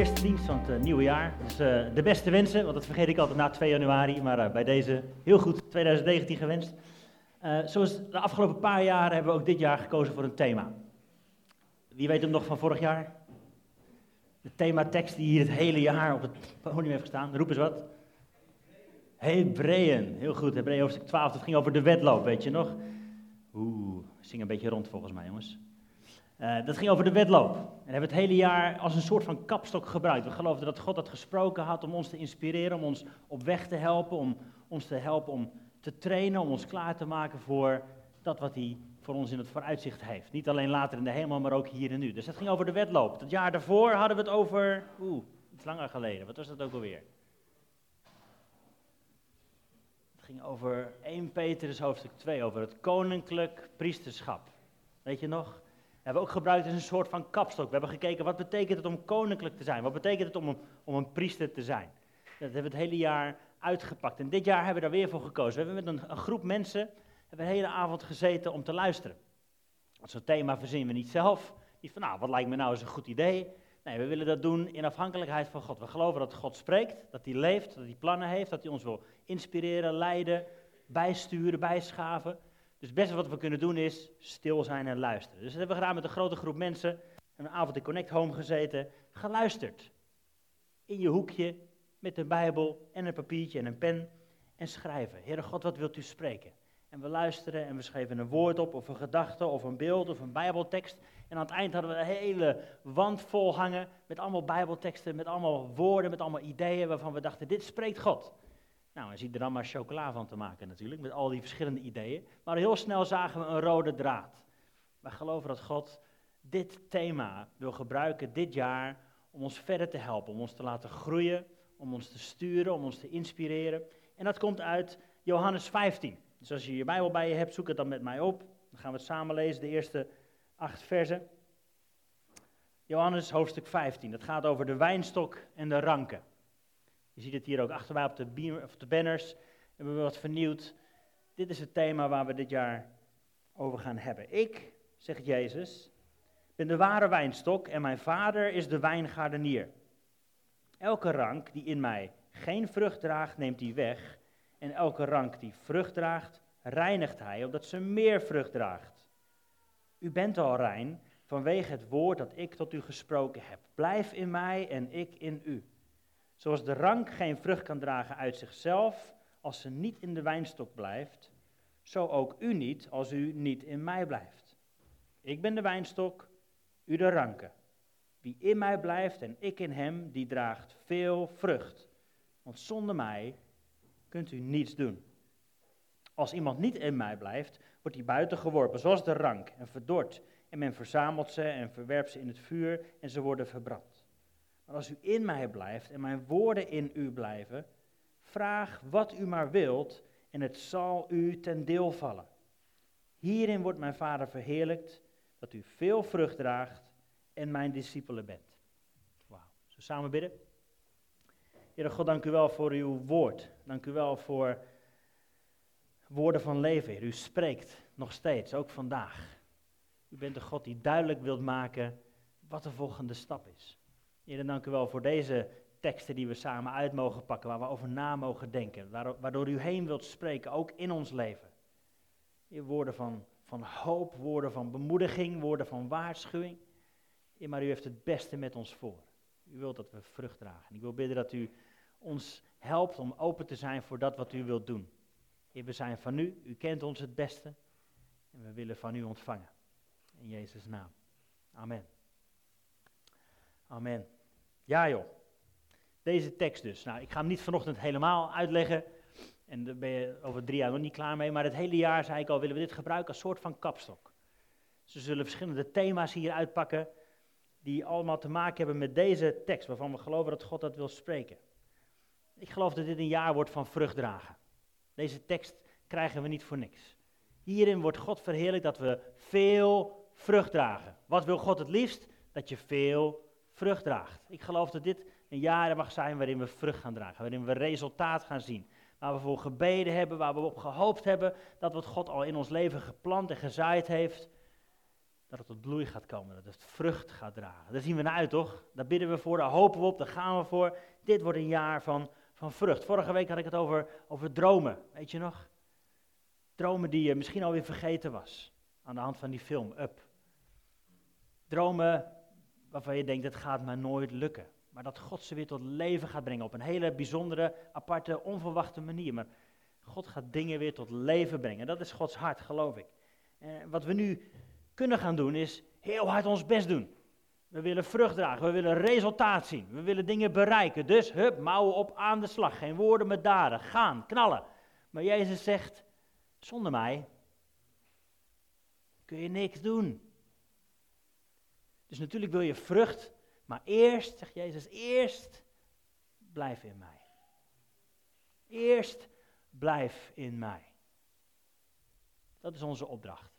eerste dienst van het eh, nieuwe jaar. Dus de beste wensen, want dat vergeet ik altijd na 2 januari. Maar eh, bij deze heel goed 2019 gewenst. Zoals de afgelopen paar jaren hebben we ook dit jaar gekozen voor een thema. Wie weet hem nog van vorig jaar? De thematekst die hier het hele jaar op het podium heeft gestaan. Roep eens wat. Hebreeën, heel goed. Hebreeën hoofdstuk 12, dat ging over de wedloop, weet je nog? Oeh, zing een beetje rond volgens mij, jongens. Uh, dat ging over de wedloop. En we hebben het hele jaar als een soort van kapstok gebruikt. We geloofden dat God dat gesproken had om ons te inspireren, om ons op weg te helpen, om ons te helpen om te trainen, om ons klaar te maken voor dat wat hij voor ons in het vooruitzicht heeft. Niet alleen later in de hemel, maar ook hier en nu. Dus dat ging over de wedloop. Het jaar daarvoor hadden we het over, oeh, iets langer geleden. Wat was dat ook alweer? Het ging over 1 Petrus hoofdstuk 2, over het koninklijk priesterschap. Weet je nog? Hebben we ook gebruikt als een soort van kapstok. We hebben gekeken wat betekent het om koninklijk te zijn? Wat betekent het om een, om een priester te zijn? Dat hebben we het hele jaar uitgepakt. En dit jaar hebben we daar weer voor gekozen. We hebben met een, groep mensen hebben een hele avond gezeten om te luisteren. Zo'n thema verzinnen we niet zelf. Niet van, nou, wat lijkt me nou eens een goed idee. Nee, we willen dat doen in afhankelijkheid van God. We geloven dat God spreekt, dat hij leeft, dat hij plannen heeft, dat hij ons wil inspireren, leiden, bijsturen, bijschaven. Dus het beste wat we kunnen doen is stil zijn en luisteren. Dus dat hebben we gedaan met een grote groep mensen. Een avond in Connect Home gezeten, geluisterd. In je hoekje, met een Bijbel en een papiertje en een pen. En schrijven. Heere God, wat wilt u spreken? En we luisteren en we schreven een woord op, of een gedachte, of een beeld, of een Bijbeltekst. En aan het eind hadden we een hele wand vol hangen met allemaal Bijbelteksten, met allemaal woorden, met allemaal ideeën waarvan we dachten, dit spreekt God. Nou, we zien er dan maar chocola van te maken natuurlijk, met al die verschillende ideeën. Maar heel snel zagen we een rode draad. Wij geloven dat God dit thema wil gebruiken dit jaar om ons verder te helpen, om ons te laten groeien, om ons te sturen, om ons te inspireren. En dat komt uit Johannes 15. Dus als je je Bijbel bij je hebt, zoek het dan met mij op. Dan gaan we het samen lezen, de eerste acht versen. Johannes hoofdstuk 15, dat gaat over de wijnstok en de ranken. Je ziet het hier ook achter mij op de, beamer, of banners. Hebben wat vernieuwd. Dit is het thema waar we dit jaar over gaan hebben. Ik, zegt Jezus, ben de ware wijnstok en mijn vader is de wijngaardenier. Elke rank die in mij geen vrucht draagt, neemt hij weg. En elke rank die vrucht draagt, reinigt hij, opdat ze meer vrucht draagt. U bent al rein vanwege het woord dat ik tot u gesproken heb. Blijf in mij en ik in u. Zoals de rank geen vrucht kan dragen uit zichzelf als ze niet in de wijnstok blijft, zo ook u niet als u niet in mij blijft. Ik ben de wijnstok, u de ranken. Wie in mij blijft en ik in hem, die draagt veel vrucht. Want zonder mij kunt u niets doen. Als iemand niet in mij blijft, wordt hij buiten geworpen, zoals de rank, en verdord. En men verzamelt ze en verwerpt ze in het vuur en ze worden verbrand. Maar als u in mij blijft en mijn woorden in u blijven, vraag wat u maar wilt en het zal u ten deel vallen. Hierin wordt mijn Vader verheerlijkt, dat u veel vrucht draagt en mijn discipelen bent. Wauw. We samen bidden? Heere God, dank u wel voor uw woord. Dank u wel voor woorden van leven. U spreekt nog steeds, ook vandaag. U bent de God die duidelijk wilt maken wat de volgende stap is. Heer, dank u wel voor deze teksten die we samen uit mogen pakken, waar we over na mogen denken, waardoor u heen wilt spreken, ook in ons leven. Heer, woorden van, van hoop, woorden van bemoediging, woorden van waarschuwing. Heer, maar u heeft het beste met ons voor. U wilt dat we vrucht dragen. Ik wil bidden dat u ons helpt om open te zijn voor dat wat u wilt doen. Heer, we zijn van u, u kent ons het beste en we willen van u ontvangen. In Jezus' naam. Amen. Amen. Ja joh, deze tekst dus. Nou, ik ga hem niet vanochtend helemaal uitleggen. En daar ben je over drie jaar nog niet klaar mee. Maar het hele jaar, zei ik al, willen we dit gebruiken als soort van kapstok. Ze zullen verschillende thema's hier uitpakken. Die allemaal te maken hebben met deze tekst. Waarvan we geloven dat God dat wil spreken. Ik geloof dat dit een jaar wordt van vruchtdragen. Deze tekst krijgen we niet voor niks. Hierin wordt God verheerlijk dat we veel vrucht dragen. Wat wil God het liefst? Dat je veel vrucht draagt. Ik geloof dat dit een jaar mag zijn waarin we vrucht gaan dragen, waarin we resultaat gaan zien. Waar we voor gebeden hebben, waar we op gehoopt hebben dat wat God al in ons leven geplant en gezaaid heeft, dat het tot bloei gaat komen, dat het vrucht gaat dragen. Daar zien we naar uit, toch? Daar bidden we voor, daar hopen we op, daar gaan we voor. Dit wordt een jaar van, van vrucht. Vorige week had ik het over, over dromen, weet je nog? Dromen die je misschien alweer vergeten was, aan de hand van die film Up. Dromen waarvan je denkt, het gaat maar nooit lukken. Maar dat God ze weer tot leven gaat brengen op een hele bijzondere, aparte, onverwachte manier. Maar God gaat dingen weer tot leven brengen. Dat is Gods hart, geloof ik. En wat we nu kunnen gaan doen is heel hard ons best doen. We willen vrucht dragen, we willen resultaat zien, we willen dingen bereiken. Dus hup, mouwen op aan de slag. Geen woorden met daden, gaan, knallen. Maar Jezus zegt, zonder mij kun je niks doen. Dus natuurlijk wil je vrucht, maar eerst, zegt Jezus, eerst blijf in mij. Eerst blijf in mij. Dat is onze opdracht.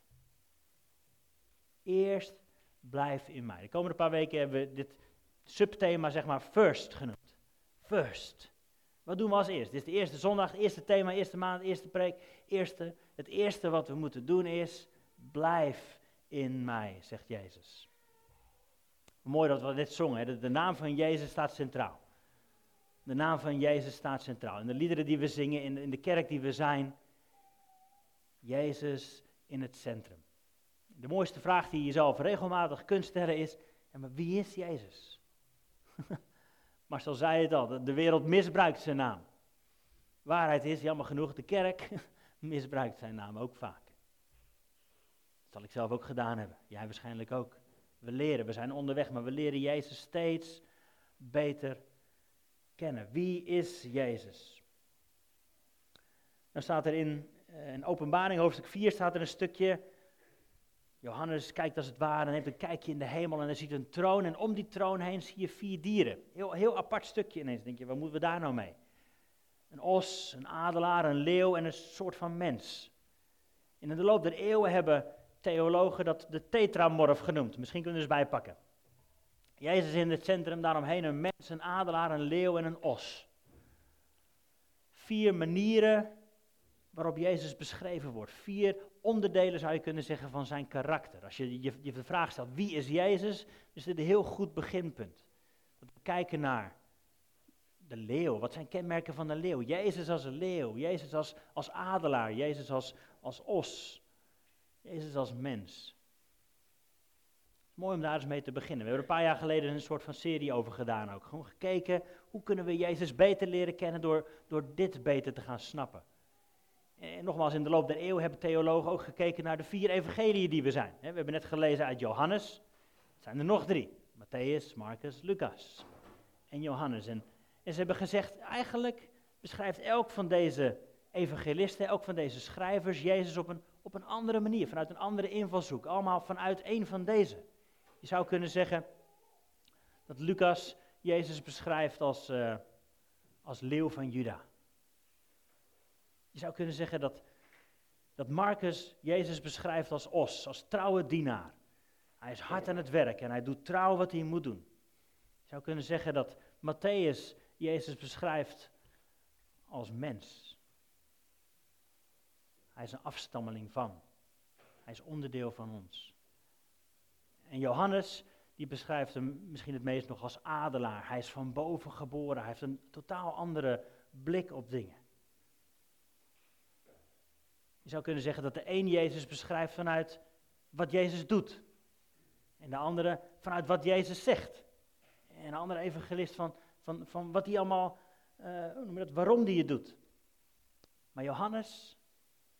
Eerst blijf in mij. De komende paar weken hebben we dit subthema, zeg maar, first genoemd. First. Wat doen we als eerst? Dit is de eerste zondag, het eerste thema, eerste maand, eerste preek. Eerste, het eerste wat we moeten doen is, blijf in mij, zegt Jezus. Mooi dat we dit zongen, hè? de naam van Jezus staat centraal. De naam van Jezus staat centraal. In de liederen die we zingen, in in de kerk die we zijn, Jezus in het centrum. De mooiste vraag die je jezelf regelmatig kunt stellen is, maar wie is Jezus? Marcel zei het al, de wereld misbruikt zijn naam. Waarheid is, jammer genoeg, de kerk misbruikt zijn naam ook vaak. Dat zal ik zelf ook gedaan hebben, jij waarschijnlijk ook. We leren, we zijn onderweg, maar we leren Jezus steeds beter kennen. Wie is Jezus? Dan staat er in, eh, in Openbaring hoofdstuk 4 staat er een stukje. Johannes kijkt als het ware en heeft een kijkje in de hemel en hij ziet een troon. En om die troon heen zie je vier dieren. Heel, heel apart stukje ineens. denk je, wat moeten we daar nou mee? Een os, een adelaar, een leeuw en een soort van mens. in de loop der eeuwen hebben theologen dat de tetramorf genoemd. Misschien kunnen we dus bijpakken. Jezus in het centrum, daaromheen een mens, een adelaar, een leeuw en een os. Vier manieren waarop Jezus beschreven wordt. Vier onderdelen zou je kunnen zeggen van zijn karakter. Als je je, je de vraag stelt, wie is Jezus? is dit een heel goed beginpunt. We kijken naar de leeuw. Wat zijn kenmerken van de leeuw? Jezus als een leeuw, Jezus als, als adelaar, Jezus als, als os, Jezus als mens. Mooi om daar eens mee te beginnen. We hebben er een paar jaar geleden een soort van serie over gedaan ook. Gewoon gekeken, hoe kunnen we Jezus beter leren kennen door, door dit beter te gaan snappen. En nogmaals, in de loop der eeuw hebben theologen ook gekeken naar de vier evangeliën die we zijn. We hebben net gelezen uit Johannes. Het zijn er nog drie. Matthäus, Marcus, Lucas en Johannes. En, en ze hebben gezegd, eigenlijk beschrijft elk van deze evangelisten, elk van deze schrijvers, Jezus op een, op een andere manier, vanuit een andere invalshoek. Allemaal vanuit één van deze. Je zou kunnen zeggen dat Lucas Jezus beschrijft als, uh, als leeuw van Juda. Je zou kunnen zeggen dat, dat Marcus Jezus beschrijft als os, als trouwe dienaar. Hij is hard aan het werk en hij doet trouw wat hij moet doen. Je zou kunnen zeggen dat Matthäus Jezus beschrijft als mens. Hij is een afstammeling van. Hij is onderdeel van ons. En Johannes, die beschrijft hem misschien het meest nog als adelaar. Hij is van boven geboren. Hij heeft een totaal andere blik op dingen. Je zou kunnen zeggen dat de een Jezus beschrijft vanuit wat Jezus doet. En de andere vanuit wat Jezus zegt. En een andere evangelist van, van, van wat hij allemaal, uh, waarom die het doet. Maar Johannes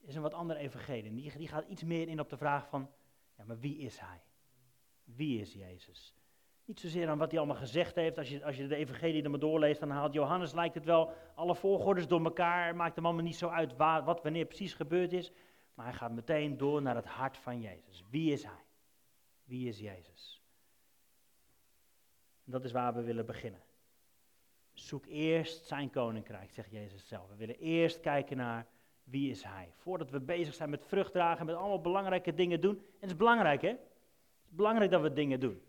is een wat andere evangelie. Die, die gaat iets meer in op de vraag van, ja, maar wie is hij? Wie is Jezus? Niet zozeer aan wat hij allemaal gezegd heeft. Als je, als je de evangelie er maar doorleest, dan haalt Johannes, lijkt het wel, alle volgorders door elkaar. Maakt hem allemaal niet zo uit wat wanneer precies gebeurd is. Maar hij gaat meteen door naar het hart van Jezus. Wie is hij? Wie is Jezus? En dat is waar we willen beginnen. Zoek eerst zijn koninkrijk, zegt Jezus zelf. We willen eerst kijken naar wie is hij. Voordat we bezig zijn met vruchtdragen, met allemaal belangrijke dingen doen. En het is belangrijk, hè? Het is belangrijk dat we dingen doen.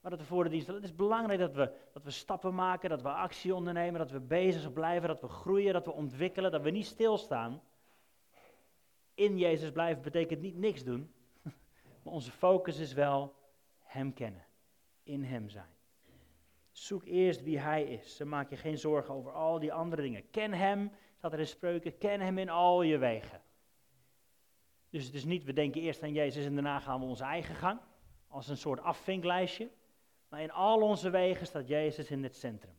Maar dat we voor de dienst, het is belangrijk dat we, dat we stappen maken, dat we actie ondernemen, dat we bezig blijven, dat we groeien, dat we ontwikkelen, dat we niet stilstaan. In Jezus blijven betekent niet niks doen, Maar onze focus is wel Hem kennen, in Hem zijn. Zoek eerst wie Hij is. Dan maak je geen zorgen over al die andere dingen. Ken Hem, staat er in spreuken, ken Hem in al je wegen. Dus het is niet, we denken eerst aan Jezus en daarna gaan we onze eigen gang, als een soort afvinklijstje. Maar in al onze wegen staat Jezus in het centrum.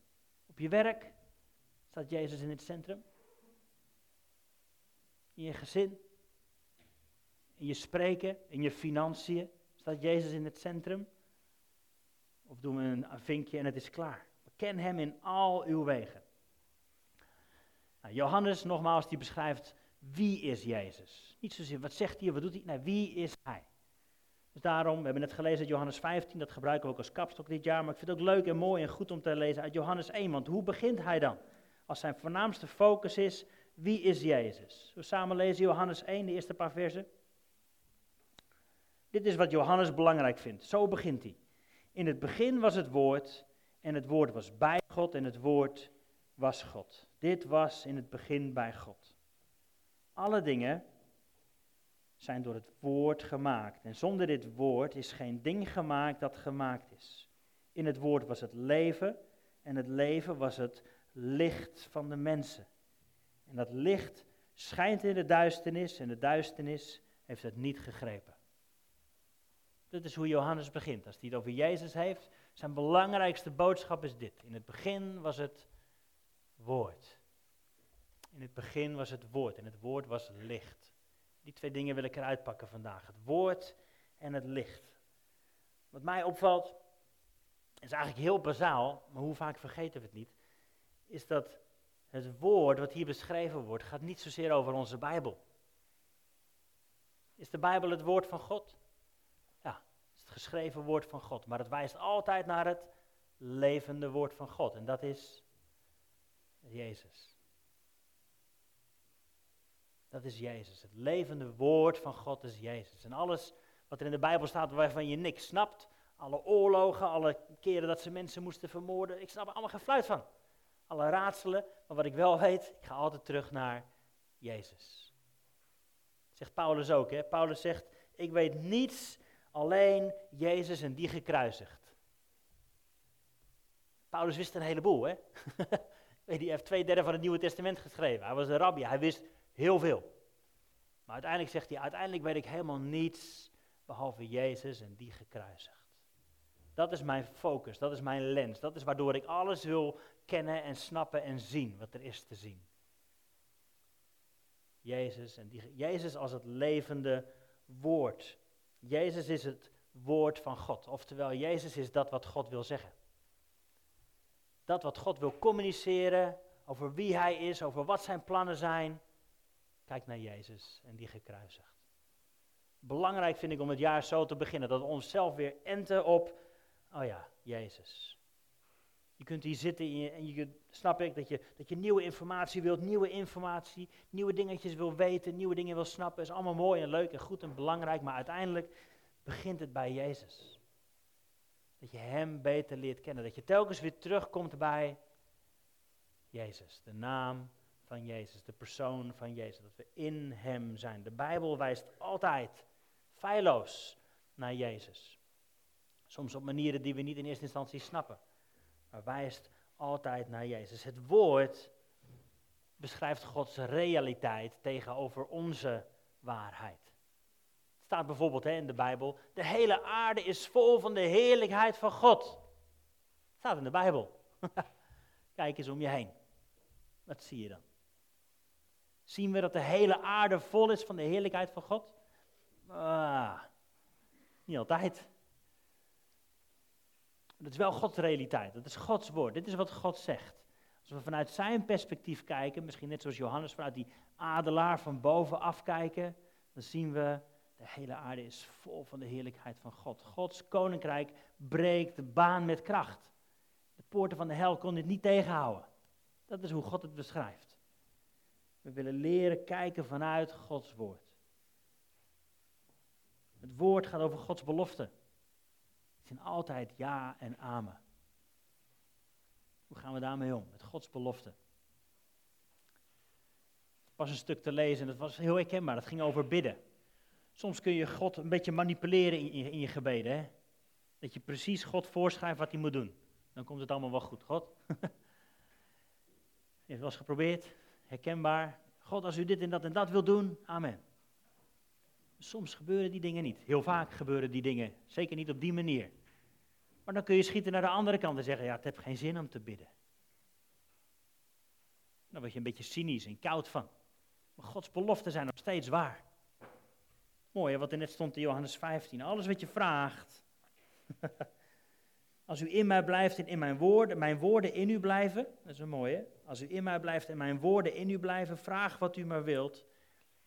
Op je werk staat Jezus in het centrum. In je gezin, in je spreken, in je financiën staat Jezus in het centrum. Of doen we een, vinkje en het is klaar. Ken Hem in al uw wegen. Nou, Johannes, nogmaals, die beschrijft wie is Jezus. Niet zozeer wat zegt hij, wat doet hij, nee, wie is Hij. Dus daarom, we hebben net gelezen uit Johannes 15, dat gebruiken we ook als kapstok dit jaar, maar ik vind het ook leuk en mooi en goed om te lezen uit Johannes 1, want hoe begint hij dan? Als zijn voornaamste focus is, wie is Jezus? We samen lezen Johannes 1, de eerste paar versen. Dit is wat Johannes belangrijk vindt. Zo begint hij. In het begin was het woord en het woord was bij God en het woord was God. Dit was in het begin bij God. Alle dingen zijn door het woord gemaakt. En zonder dit woord is geen ding gemaakt dat gemaakt is. In het woord was het leven en het leven was het licht van de mensen. En dat licht schijnt in de duisternis en de duisternis heeft het niet gegrepen. Dat is hoe Johannes begint. Als hij het over Jezus heeft, zijn belangrijkste boodschap is dit. In het begin was het woord. In het begin was het woord en het woord was licht. Die twee dingen wil ik eruit pakken vandaag. Het woord en het licht. Wat mij opvalt, is eigenlijk heel bazaal, maar hoe vaak vergeten we het niet, is dat het woord wat hier beschreven wordt, gaat niet zozeer over onze Bijbel. Is de Bijbel het woord van God? Ja, het is het geschreven woord van God, maar het wijst altijd naar het levende woord van God en dat is Jezus. Dat is Jezus. Het levende woord van God is Jezus. En alles wat er in de Bijbel staat waarvan je niks snapt, alle oorlogen, alle keren dat ze mensen moesten vermoorden, ik snap er allemaal geen fluit van. Alle raadselen, maar wat ik wel weet, ik ga altijd terug naar Jezus. zegt Paulus ook, hè? Paulus zegt, ik weet niets, alleen Jezus en die gekruisigd. Paulus wist een heleboel, hè? Hij heeft twee derde van het Nieuwe Testament geschreven. Hij was een rabbi, hij wist Heel veel. Maar uiteindelijk zegt hij, uiteindelijk weet ik helemaal niets behalve Jezus en die gekruisigd. Dat is mijn focus, dat is mijn lens, dat is waardoor ik alles wil kennen en snappen en zien wat er is te zien. Jezus, en die, Jezus als het levende woord. Jezus is het woord van God. Oftewel, Jezus is dat wat God wil zeggen. Dat wat God wil communiceren over wie Hij is, over wat Zijn plannen zijn. Kijk naar Jezus en die gekruisigd. Belangrijk vind ik om het jaar zo te beginnen, dat we onszelf weer enten op, oh ja, Jezus. Je kunt hier zitten en je, en je snap ik dat je, dat je nieuwe informatie wilt, nieuwe informatie, nieuwe dingetjes wil weten, nieuwe dingen wil snappen. is allemaal mooi en leuk en goed en belangrijk, maar uiteindelijk begint het bij Jezus. Dat je Hem beter leert kennen, dat je telkens weer terugkomt bij Jezus, de naam van Jezus, de persoon van Jezus, dat we in Hem zijn. De Bijbel wijst altijd feilloos naar Jezus. Soms op manieren die we niet in eerste instantie snappen, maar wijst altijd naar Jezus. Het woord beschrijft Gods realiteit tegenover onze waarheid. Staat bijvoorbeeld hè, in de Bijbel, de hele aarde is vol van de heerlijkheid van God. Staat in de Bijbel. Kijk eens om je heen. Wat zie je dan? zien we dat de hele aarde vol is van de heerlijkheid van God? Ah, niet altijd. Dat is wel Gods realiteit, dat is Gods woord, dit is wat God zegt. Als we vanuit zijn perspectief kijken, misschien net zoals Johannes vanuit die adelaar van bovenaf kijken, dan zien we de hele aarde is vol van de heerlijkheid van God. Gods koninkrijk breekt de baan met kracht. De poorten van de hel kon dit niet tegenhouden. Dat is hoe God het beschrijft. We willen leren kijken vanuit Gods woord. Het woord gaat over Gods beloften. Het zijn altijd ja en amen. Hoe gaan we daarmee om? Met Gods beloften. Was een stuk te lezen en dat was heel herkenbaar. Dat ging over bidden. Soms kun je God een beetje manipuleren in je, in je gebeden. Hè? Dat je precies God voorschrijft wat hij moet doen. Dan komt het allemaal wel goed. God, wel eens geprobeerd, herkenbaar. God, als u dit en dat en dat wil doen, amen. Soms gebeuren die dingen niet. Heel vaak gebeuren die dingen. Zeker niet op die manier. Maar dan kun je schieten naar de andere kant en zeggen: Ja, het heeft geen zin om te bidden. Dan word je een beetje cynisch en koud van. Maar Gods beloften zijn nog steeds waar. Mooi, wat er net stond in Johannes 15. Alles wat je vraagt. Als u in mij blijft en in mijn woorden, mijn woorden in u blijven. Dat is een mooie. Als u in mij blijft en mijn woorden in u blijven, vraag wat u maar wilt.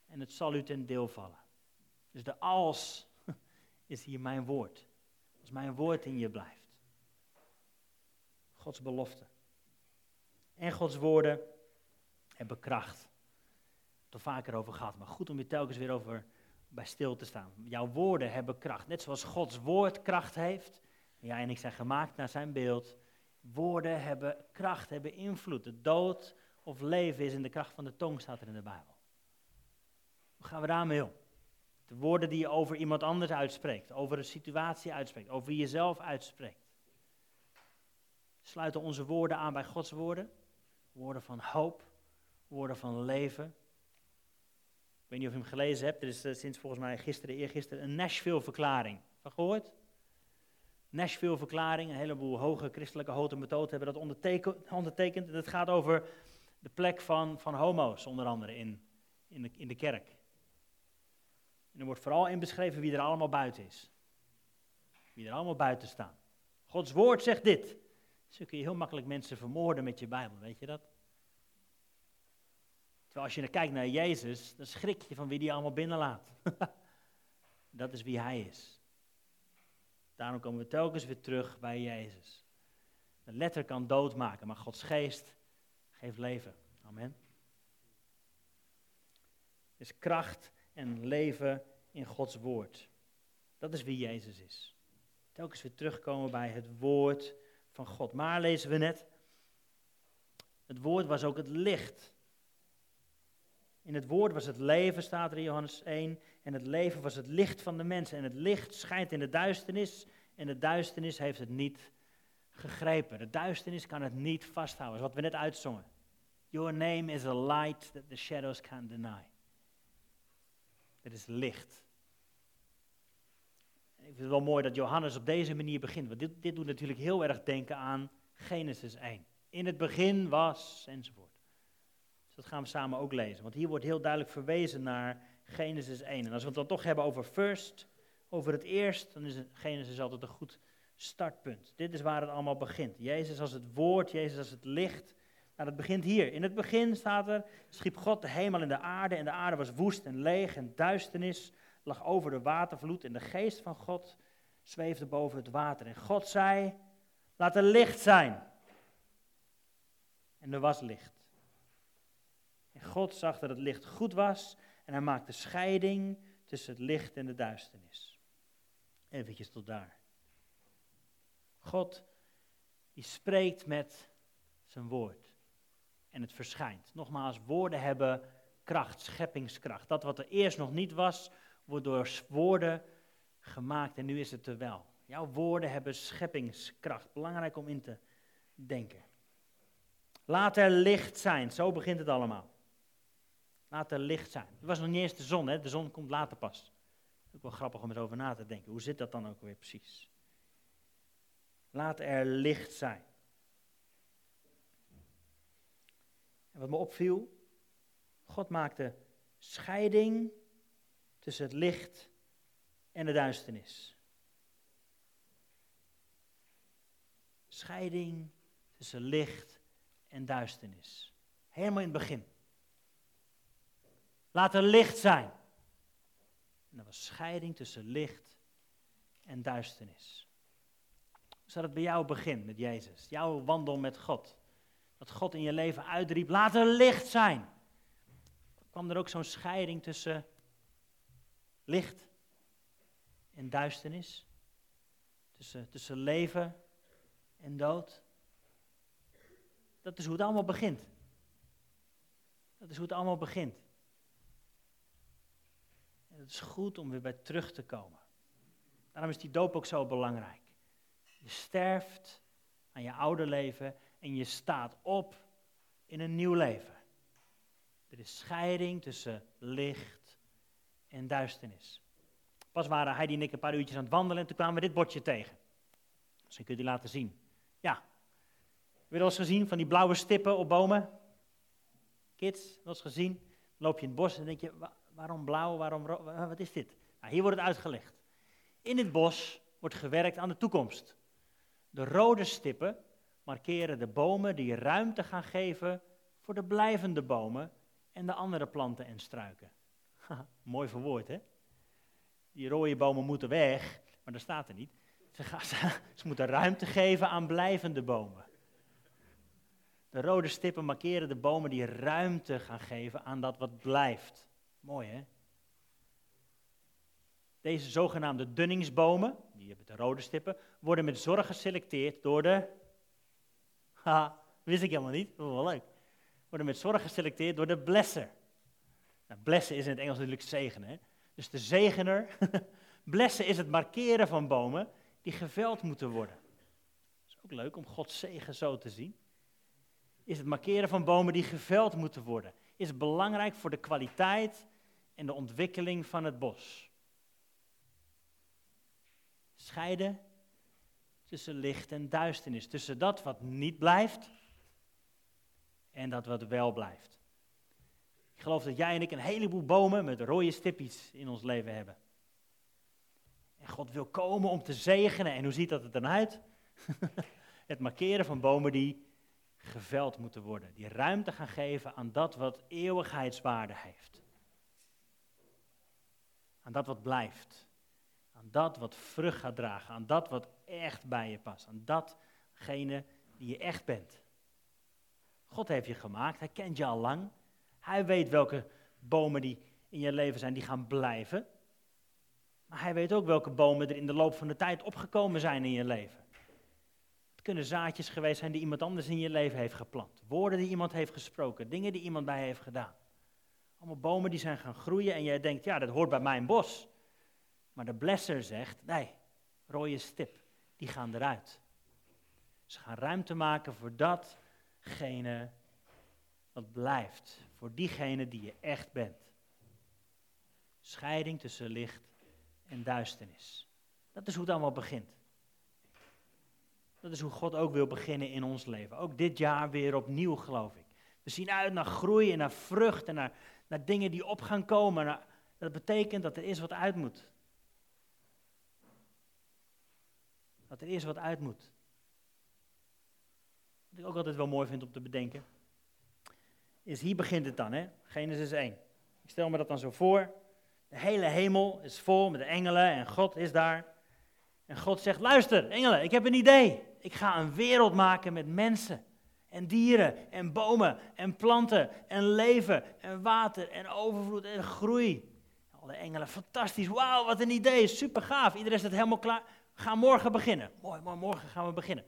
En het zal u ten deel vallen. Dus de als is hier mijn woord. Als mijn woord in je blijft. Gods belofte. En Gods woorden hebben kracht. Er vaker over gehad, maar goed om je telkens weer over bij stil te staan. Jouw woorden hebben kracht. Net zoals Gods woord kracht heeft. Jij en ik zijn gemaakt naar zijn beeld. Woorden hebben kracht, hebben invloed. De dood of leven is in de kracht van de tong, staat er in de Bijbel. Hoe gaan we daarmee om? De woorden die je over iemand anders uitspreekt, over een situatie uitspreekt, over jezelf uitspreekt. Sluiten onze woorden aan bij Gods woorden? Woorden van hoop, woorden van leven. Ik weet niet of je hem gelezen hebt, er is uh, sinds volgens mij gisteren, eergisteren, een Nashville-verklaring. Van gehoord? Nashville-verklaring, een heleboel hoge christelijke houten methoden hebben dat ondertekend. ondertekend. Het gaat over de plek van, van homo's, onder andere, in, in, de, in de kerk. En er wordt vooral in beschreven wie er allemaal buiten is. Wie er allemaal buiten staan. Gods woord zegt dit. Zo kun je heel makkelijk mensen vermoorden met je Bijbel, weet je dat? Als je kijkt naar Jezus, dan schrik je van wie die allemaal binnenlaat. dat is wie hij is. Daarom komen we telkens weer terug bij Jezus. De letter kan doodmaken, maar Gods geest geeft leven. Amen. Dus kracht en leven in Gods woord. Dat is wie Jezus is. Telkens weer terugkomen bij het woord van God. Maar lezen we net, het woord was ook het licht. In het woord was het leven, staat er in Johannes 1. En het leven was het licht van de mensen. En het licht schijnt in de duisternis. En de duisternis heeft het niet gegrepen. De duisternis kan het niet vasthouden. Is wat we net uitzongen. Your name is a light that the shadows can't deny. Het is licht. Ik vind het wel mooi dat Johannes op deze manier begint. Want dit, dit doet natuurlijk heel erg denken aan Genesis 1. In het begin was, enzovoort. Dat gaan we samen ook lezen. Want hier wordt heel duidelijk verwezen naar Genesis 1. En als we het dan toch hebben over first, over het eerst, dan is Genesis altijd een goed startpunt. Dit is waar het allemaal begint. Jezus als het woord, Jezus als het licht. Nou, dat begint hier. In het begin staat er, schiep God de hemel en de aarde en de aarde was woest en leeg en duisternis lag over de watervloed en de geest van God zweefde boven het water. En God zei, laat er licht zijn. En er was licht. God zag dat het licht goed was en hij maakte scheiding tussen het licht en de duisternis. Eventjes tot daar. God, die spreekt met zijn woord en het verschijnt. Nogmaals, woorden hebben kracht, scheppingskracht. Dat wat er eerst nog niet was, wordt door woorden gemaakt en nu is het er wel. Jouw woorden hebben scheppingskracht. Belangrijk om in te denken. Laat er licht zijn, zo begint het allemaal. Laat er licht zijn. Het was nog niet eens de zon, hè? de zon komt later pas. Ook wel grappig om erover na te denken. Hoe zit dat dan ook weer precies? Laat er licht zijn. En wat me opviel, God maakte scheiding tussen het licht en de duisternis. Scheiding tussen licht en duisternis. Helemaal in het begin. Laat er licht zijn. En dat was scheiding tussen licht en duisternis. Hoe het bij jou begin met Jezus? Jouw wandel met God? dat God in je leven uitriep, laat er licht zijn. Kwam er ook zo'n scheiding tussen licht en duisternis? Tussen, tussen leven en dood? Dat is hoe het allemaal begint. Dat is hoe het allemaal begint. Het is goed om weer bij terug te komen. Daarom is die doop ook zo belangrijk. Je sterft aan je oude leven en je staat op in een nieuw leven. Er is scheiding tussen licht en duisternis. Pas waren Heidi en ik een paar uurtjes aan het wandelen en toen kwamen we dit bordje tegen. Misschien kunt u laten zien. Ja. Je dat eens gezien van die blauwe stippen op bomen? Kids, dat gezien? Loop je in het bos en denk je, waarom blauw, waarom rood, wat is dit? Nou, hier wordt het uitgelegd. In het bos wordt gewerkt aan de toekomst. De rode stippen markeren de bomen die ruimte gaan geven voor de blijvende bomen en de andere planten en struiken. Mooi verwoord, hè? Die rode bomen moeten weg, maar dat staat er niet. Ze, gaan, ze moeten ruimte geven aan blijvende bomen. De rode stippen markeren de bomen die ruimte gaan geven aan dat wat blijft. Mooi, hè? Deze zogenaamde dunningsbomen, die hebben de rode stippen, worden met zorg geselecteerd door de. Ha, wist ik helemaal niet. Dat wel leuk. Worden met zorg geselecteerd door de blesser. Nou, blessen is in het Engels natuurlijk zegenen. Hè? Dus de zegener. blessen is het markeren van bomen die geveld moeten worden. Is ook leuk om Gods zegen zo te zien. Is het markeren van bomen die geveld moeten worden. Is belangrijk voor de kwaliteit en de ontwikkeling van het bos scheiden tussen licht en duisternis. Tussen dat wat niet blijft en dat wat wel blijft. Ik geloof dat jij en ik een heleboel bomen met rode stippies in ons leven hebben. En God wil komen om te zegenen. En hoe ziet dat er dan uit? het markeren van bomen die geveld moeten worden. Die ruimte gaan geven aan dat wat eeuwigheidswaarde heeft. Aan dat wat blijft. Aan dat wat vrucht gaat dragen. Aan dat wat echt bij je past. Aan datgene die je echt bent. God heeft je gemaakt. Hij kent je al lang. Hij weet welke bomen die in je leven zijn, die gaan blijven. Maar hij weet ook welke bomen er in de loop van de tijd opgekomen zijn in je leven. Het kunnen zaadjes geweest zijn die iemand anders in je leven heeft geplant. Woorden die iemand heeft gesproken. Dingen die iemand bij heeft gedaan. Allemaal bomen die zijn gaan groeien en jij denkt, ja, dat hoort bij mijn bos. Maar de blesser zegt, nee, rode stip, die gaan eruit. Ze gaan ruimte maken voor datgene wat blijft. Voor diegene die je echt bent. Scheiding tussen licht en duisternis. Dat is hoe het allemaal begint. Dat is hoe God ook wil beginnen in ons leven. Ook dit jaar weer opnieuw, geloof ik. We zien uit naar groei en naar vrucht en naar, naar dingen die op gaan komen. Dat betekent dat er is wat uit moet. Dat er eerst wat uit moet. Wat ik ook altijd wel mooi vind om te bedenken. Is hier begint het dan, hè? Genesis 1. Ik stel me dat dan zo voor. De hele hemel is vol met de engelen en God is daar. En God zegt: Luister, engelen, ik heb een idee. Ik ga een wereld maken met mensen. En dieren, en bomen, en planten, en leven, en water, en overvloed, en groei. Alle engelen, fantastisch. Wauw, wat een idee. Super gaaf. Iedereen het helemaal klaar. Ga morgen beginnen. Mooi, mooi, morgen gaan we beginnen.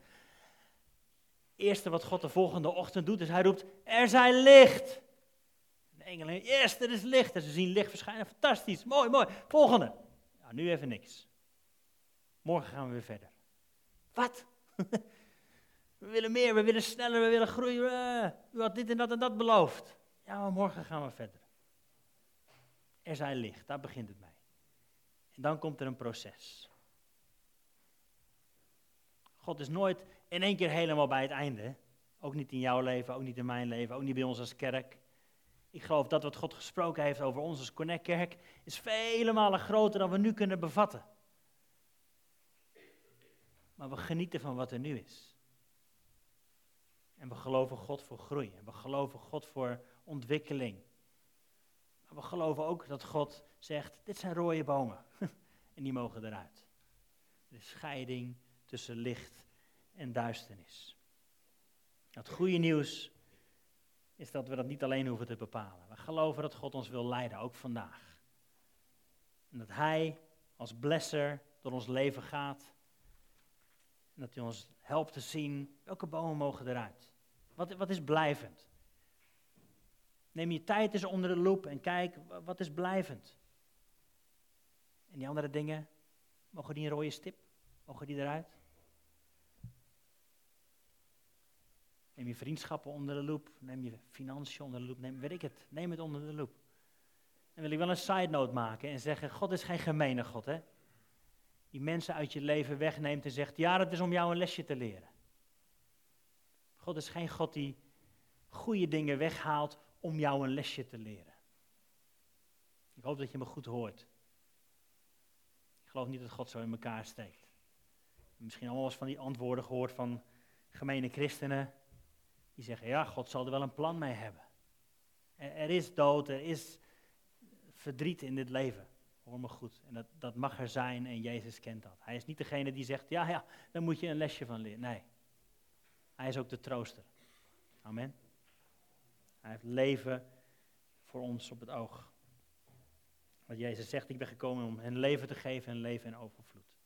Eerste wat God de volgende ochtend doet, is hij roept, er zijn licht. De engelen, yes, er is licht. En ze zien licht verschijnen, fantastisch, mooi, mooi. Volgende. Nu even niks. Morgen gaan we weer verder. Wat? we willen meer, we willen sneller, we willen groeien. Eh, u had dit en dat en dat beloofd. Ja, maar morgen gaan we verder. Er zijn licht, daar begint het mee. En dan komt er een proces. God is nooit in één keer helemaal bij het einde. Ook niet in jouw leven, ook niet in mijn leven, ook niet bij ons als kerk. Ik geloof dat wat God gesproken heeft over ons als Connect-kerk is vele malen groter dan we nu kunnen bevatten. Maar we genieten van wat er nu is. En we geloven God voor groei. En we geloven God voor ontwikkeling. Maar we geloven ook dat God zegt, dit zijn rode bomen. en die mogen eruit. De scheiding tussen licht en duisternis. Het goede nieuws is dat we dat niet alleen hoeven te bepalen. We geloven dat God ons wil leiden, ook vandaag. En dat Hij als blesser door ons leven gaat. En dat Hij ons helpt te zien welke bomen mogen eruit. Wat, wat is blijvend? Neem je tijd eens onder de loep en kijk wat is blijvend. En die andere dingen, mogen die een rode stip? Mogen die eruit? Neem je vriendschappen onder de loep, neem je financiën onder de loep, neem, weet ik het, neem het onder de loep. Dan wil ik wel een side note maken en zeggen, God is geen gemene God, hè? Die mensen uit je leven wegneemt en zegt, ja, dat is om jou een lesje te leren. God is geen God die goede dingen weghaalt om jou een lesje te leren. Ik hoop dat je me goed hoort. Ik geloof niet dat God zo in elkaar steekt. Misschien allemaal eens van die antwoorden gehoord van gemene christenen. Die zeggen, ja, God zal er wel een plan mee hebben. Er, er is dood, er is verdriet in dit leven. Hoor me goed. En dat, dat mag er zijn en Jezus kent dat. Hij is niet degene die zegt, ja, ja, daar moet je een lesje van leren. Nee. Hij is ook de trooster. Amen. Hij heeft leven voor ons op het oog. Wat Jezus zegt, ik ben gekomen om hen leven te geven en leven in overvloed.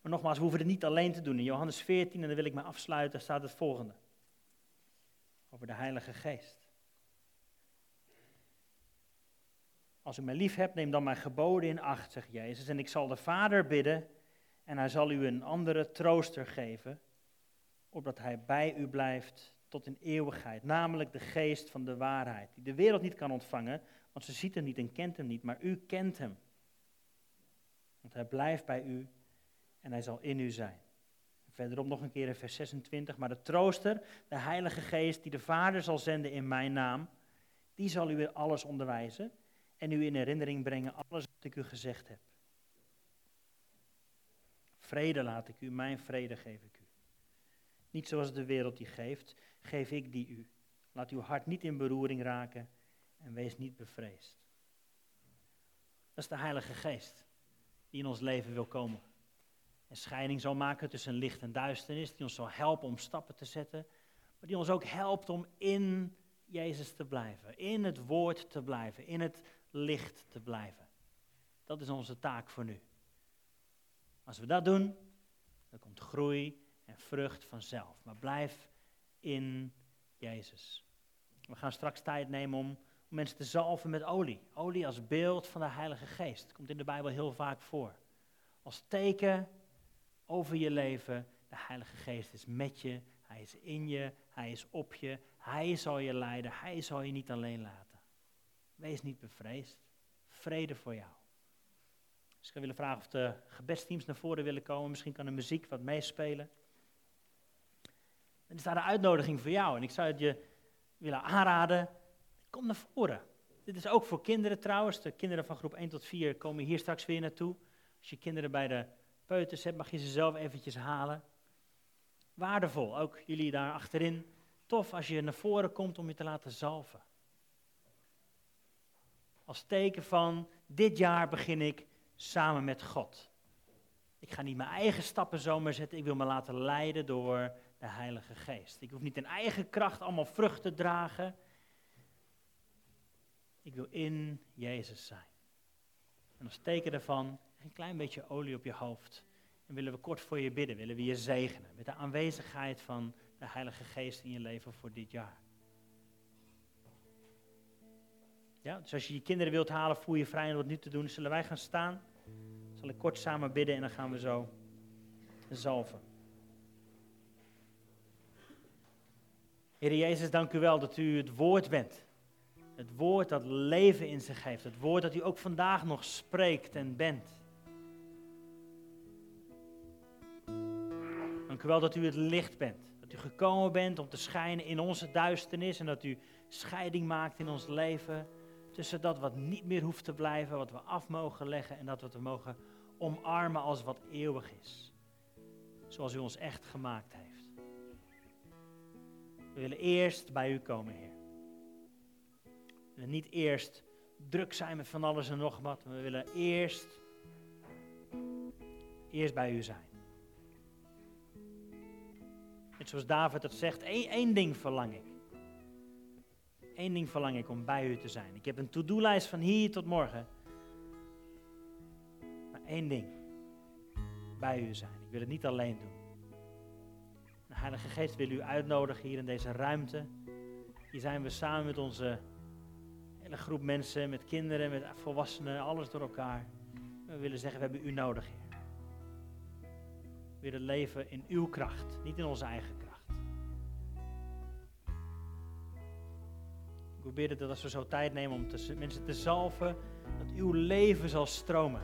Maar nogmaals, we hoeven het niet alleen te doen. In Johannes 14, en dan wil ik me afsluiten, staat het volgende. Over de Heilige Geest. Als u mij lief hebt, neem dan mijn geboden in acht, zegt Jezus. En ik zal de Vader bidden en hij zal u een andere trooster geven, opdat hij bij u blijft tot in eeuwigheid. Namelijk de geest van de waarheid, die de wereld niet kan ontvangen, want ze ziet hem niet en kent hem niet, maar u kent hem. Want hij blijft bij u en hij zal in u zijn. Verderop nog een keer in vers 26, maar de trooster, de Heilige Geest, die de Vader zal zenden in mijn naam, die zal u alles onderwijzen en u in herinnering brengen alles wat ik u gezegd heb. Vrede laat ik u, mijn vrede geef ik u. Niet zoals de wereld die geeft, geef ik die u. Laat uw hart niet in beroering raken en wees niet bevreesd. Dat is de Heilige Geest die in ons leven wil komen. Een scheiding zal maken tussen licht en duisternis, die ons zal helpen om stappen te zetten, maar die ons ook helpt om in Jezus te blijven, in het woord te blijven, in het licht te blijven. Dat is onze taak voor nu. Als we dat doen, dan komt groei en vrucht vanzelf. Maar blijf in Jezus. We gaan straks tijd nemen om, mensen te zalven met olie. Olie als beeld van de Heilige Geest. Komt in de Bijbel heel vaak voor. Als teken over je leven. De Heilige Geest is met je, Hij is in je, Hij is op je, Hij zal je leiden, Hij zal je niet alleen laten. Wees niet bevreesd. Vrede voor jou. Dus ik zou willen vragen of de gebedsteams naar voren willen komen. Misschien kan de muziek wat meespelen. En is daar een uitnodiging voor jou. En ik zou het je willen aanraden. Kom naar voren. Dit is ook voor kinderen trouwens. De kinderen van groep 1 tot 4 komen hier straks weer naartoe. Als je kinderen bij de peuters hebt, mag je ze zelf eventjes halen. Waardevol, ook jullie daar achterin. Tof als je naar voren komt om je te laten zalven. Als teken van, dit jaar begin ik samen met God. Ik ga niet mijn eigen stappen zomaar zetten, ik wil me laten leiden door de Heilige Geest. Ik hoef niet in eigen kracht allemaal vrucht te dragen. Ik wil in Jezus zijn. En als teken daarvan een klein beetje olie op je hoofd. En willen we kort voor je bidden, willen we je zegenen met de aanwezigheid van de Heilige Geest in je leven voor dit jaar. Dus als je je kinderen wilt halen, voel je vrij om wat nu te doen. Zullen wij gaan staan? Zal ik kort samen bidden en dan gaan we zo zalven. Heer Jezus, dank u wel dat u het woord bent. Het woord dat leven in zich heeft. Het woord dat u ook vandaag nog spreekt en bent. Dank u wel dat u het licht bent. Dat u gekomen bent om te schijnen in onze duisternis en dat u scheiding maakt in ons leven tussen dat wat niet meer hoeft te blijven, wat we af mogen leggen en dat wat we mogen omarmen als wat eeuwig is. Zoals u ons echt gemaakt heeft. We willen eerst bij u komen, Heer. We willen niet eerst druk zijn met van alles en nog wat. We willen eerst, eerst bij u zijn. Net zoals David het zegt, één, één ding verlang ik. Eén ding verlang ik om bij u te zijn. Ik heb een to-do-lijst van hier tot morgen. Maar één ding. Bij u zijn. Ik wil het niet alleen doen. De Heilige Geest wil u uitnodigen hier in deze ruimte. Hier zijn we samen met onze hele groep mensen, met kinderen, met volwassenen, alles door elkaar. We willen zeggen, we hebben u nodig, Heer. We willen leven in uw kracht, niet in onze eigen kracht. Bidden dat als we zo tijd nemen om mensen te zalven, dat uw leven zal stromen.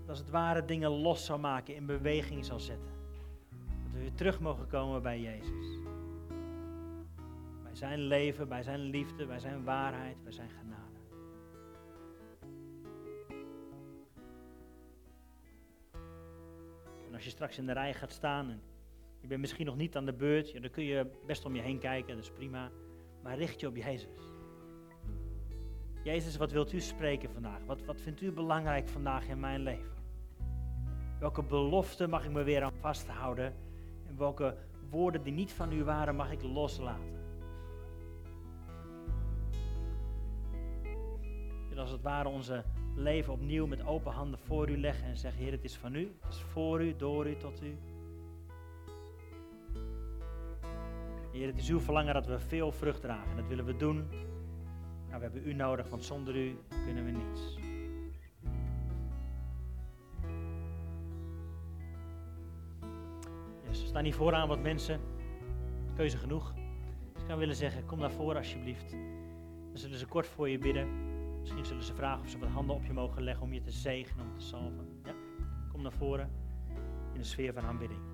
Dat als het ware dingen los zal maken, in beweging zal zetten. Dat we weer terug mogen komen bij Jezus. Bij zijn leven, bij zijn liefde, bij zijn waarheid, bij zijn genade. En als je straks in de rij gaat staan en je bent misschien nog niet aan de beurt, dan kun je best om je heen kijken, dat is prima. Maar richt je op Jezus. Jezus, wat wilt u spreken vandaag? Wat, wat vindt u belangrijk vandaag in mijn leven? Welke belofte mag ik me weer aan vasthouden? En welke woorden die niet van u waren, mag ik loslaten? En als het ware onze leven opnieuw met open handen voor u leggen en zeggen, Heer, het is van u, het is voor u, door u, tot u. Heer, het is uw verlangen dat we veel vrucht dragen. En dat willen we doen. Nou, we hebben u nodig, want zonder u kunnen we niets. Yes, er staan hier vooraan wat mensen. Keuze genoeg. Dus ik zou willen zeggen, kom naar voren alsjeblieft. Dan zullen ze kort voor je bidden. Misschien zullen ze vragen of ze wat handen op je mogen leggen om je te zegenen, om te salven. Ja, kom naar voren in de sfeer van aanbidding.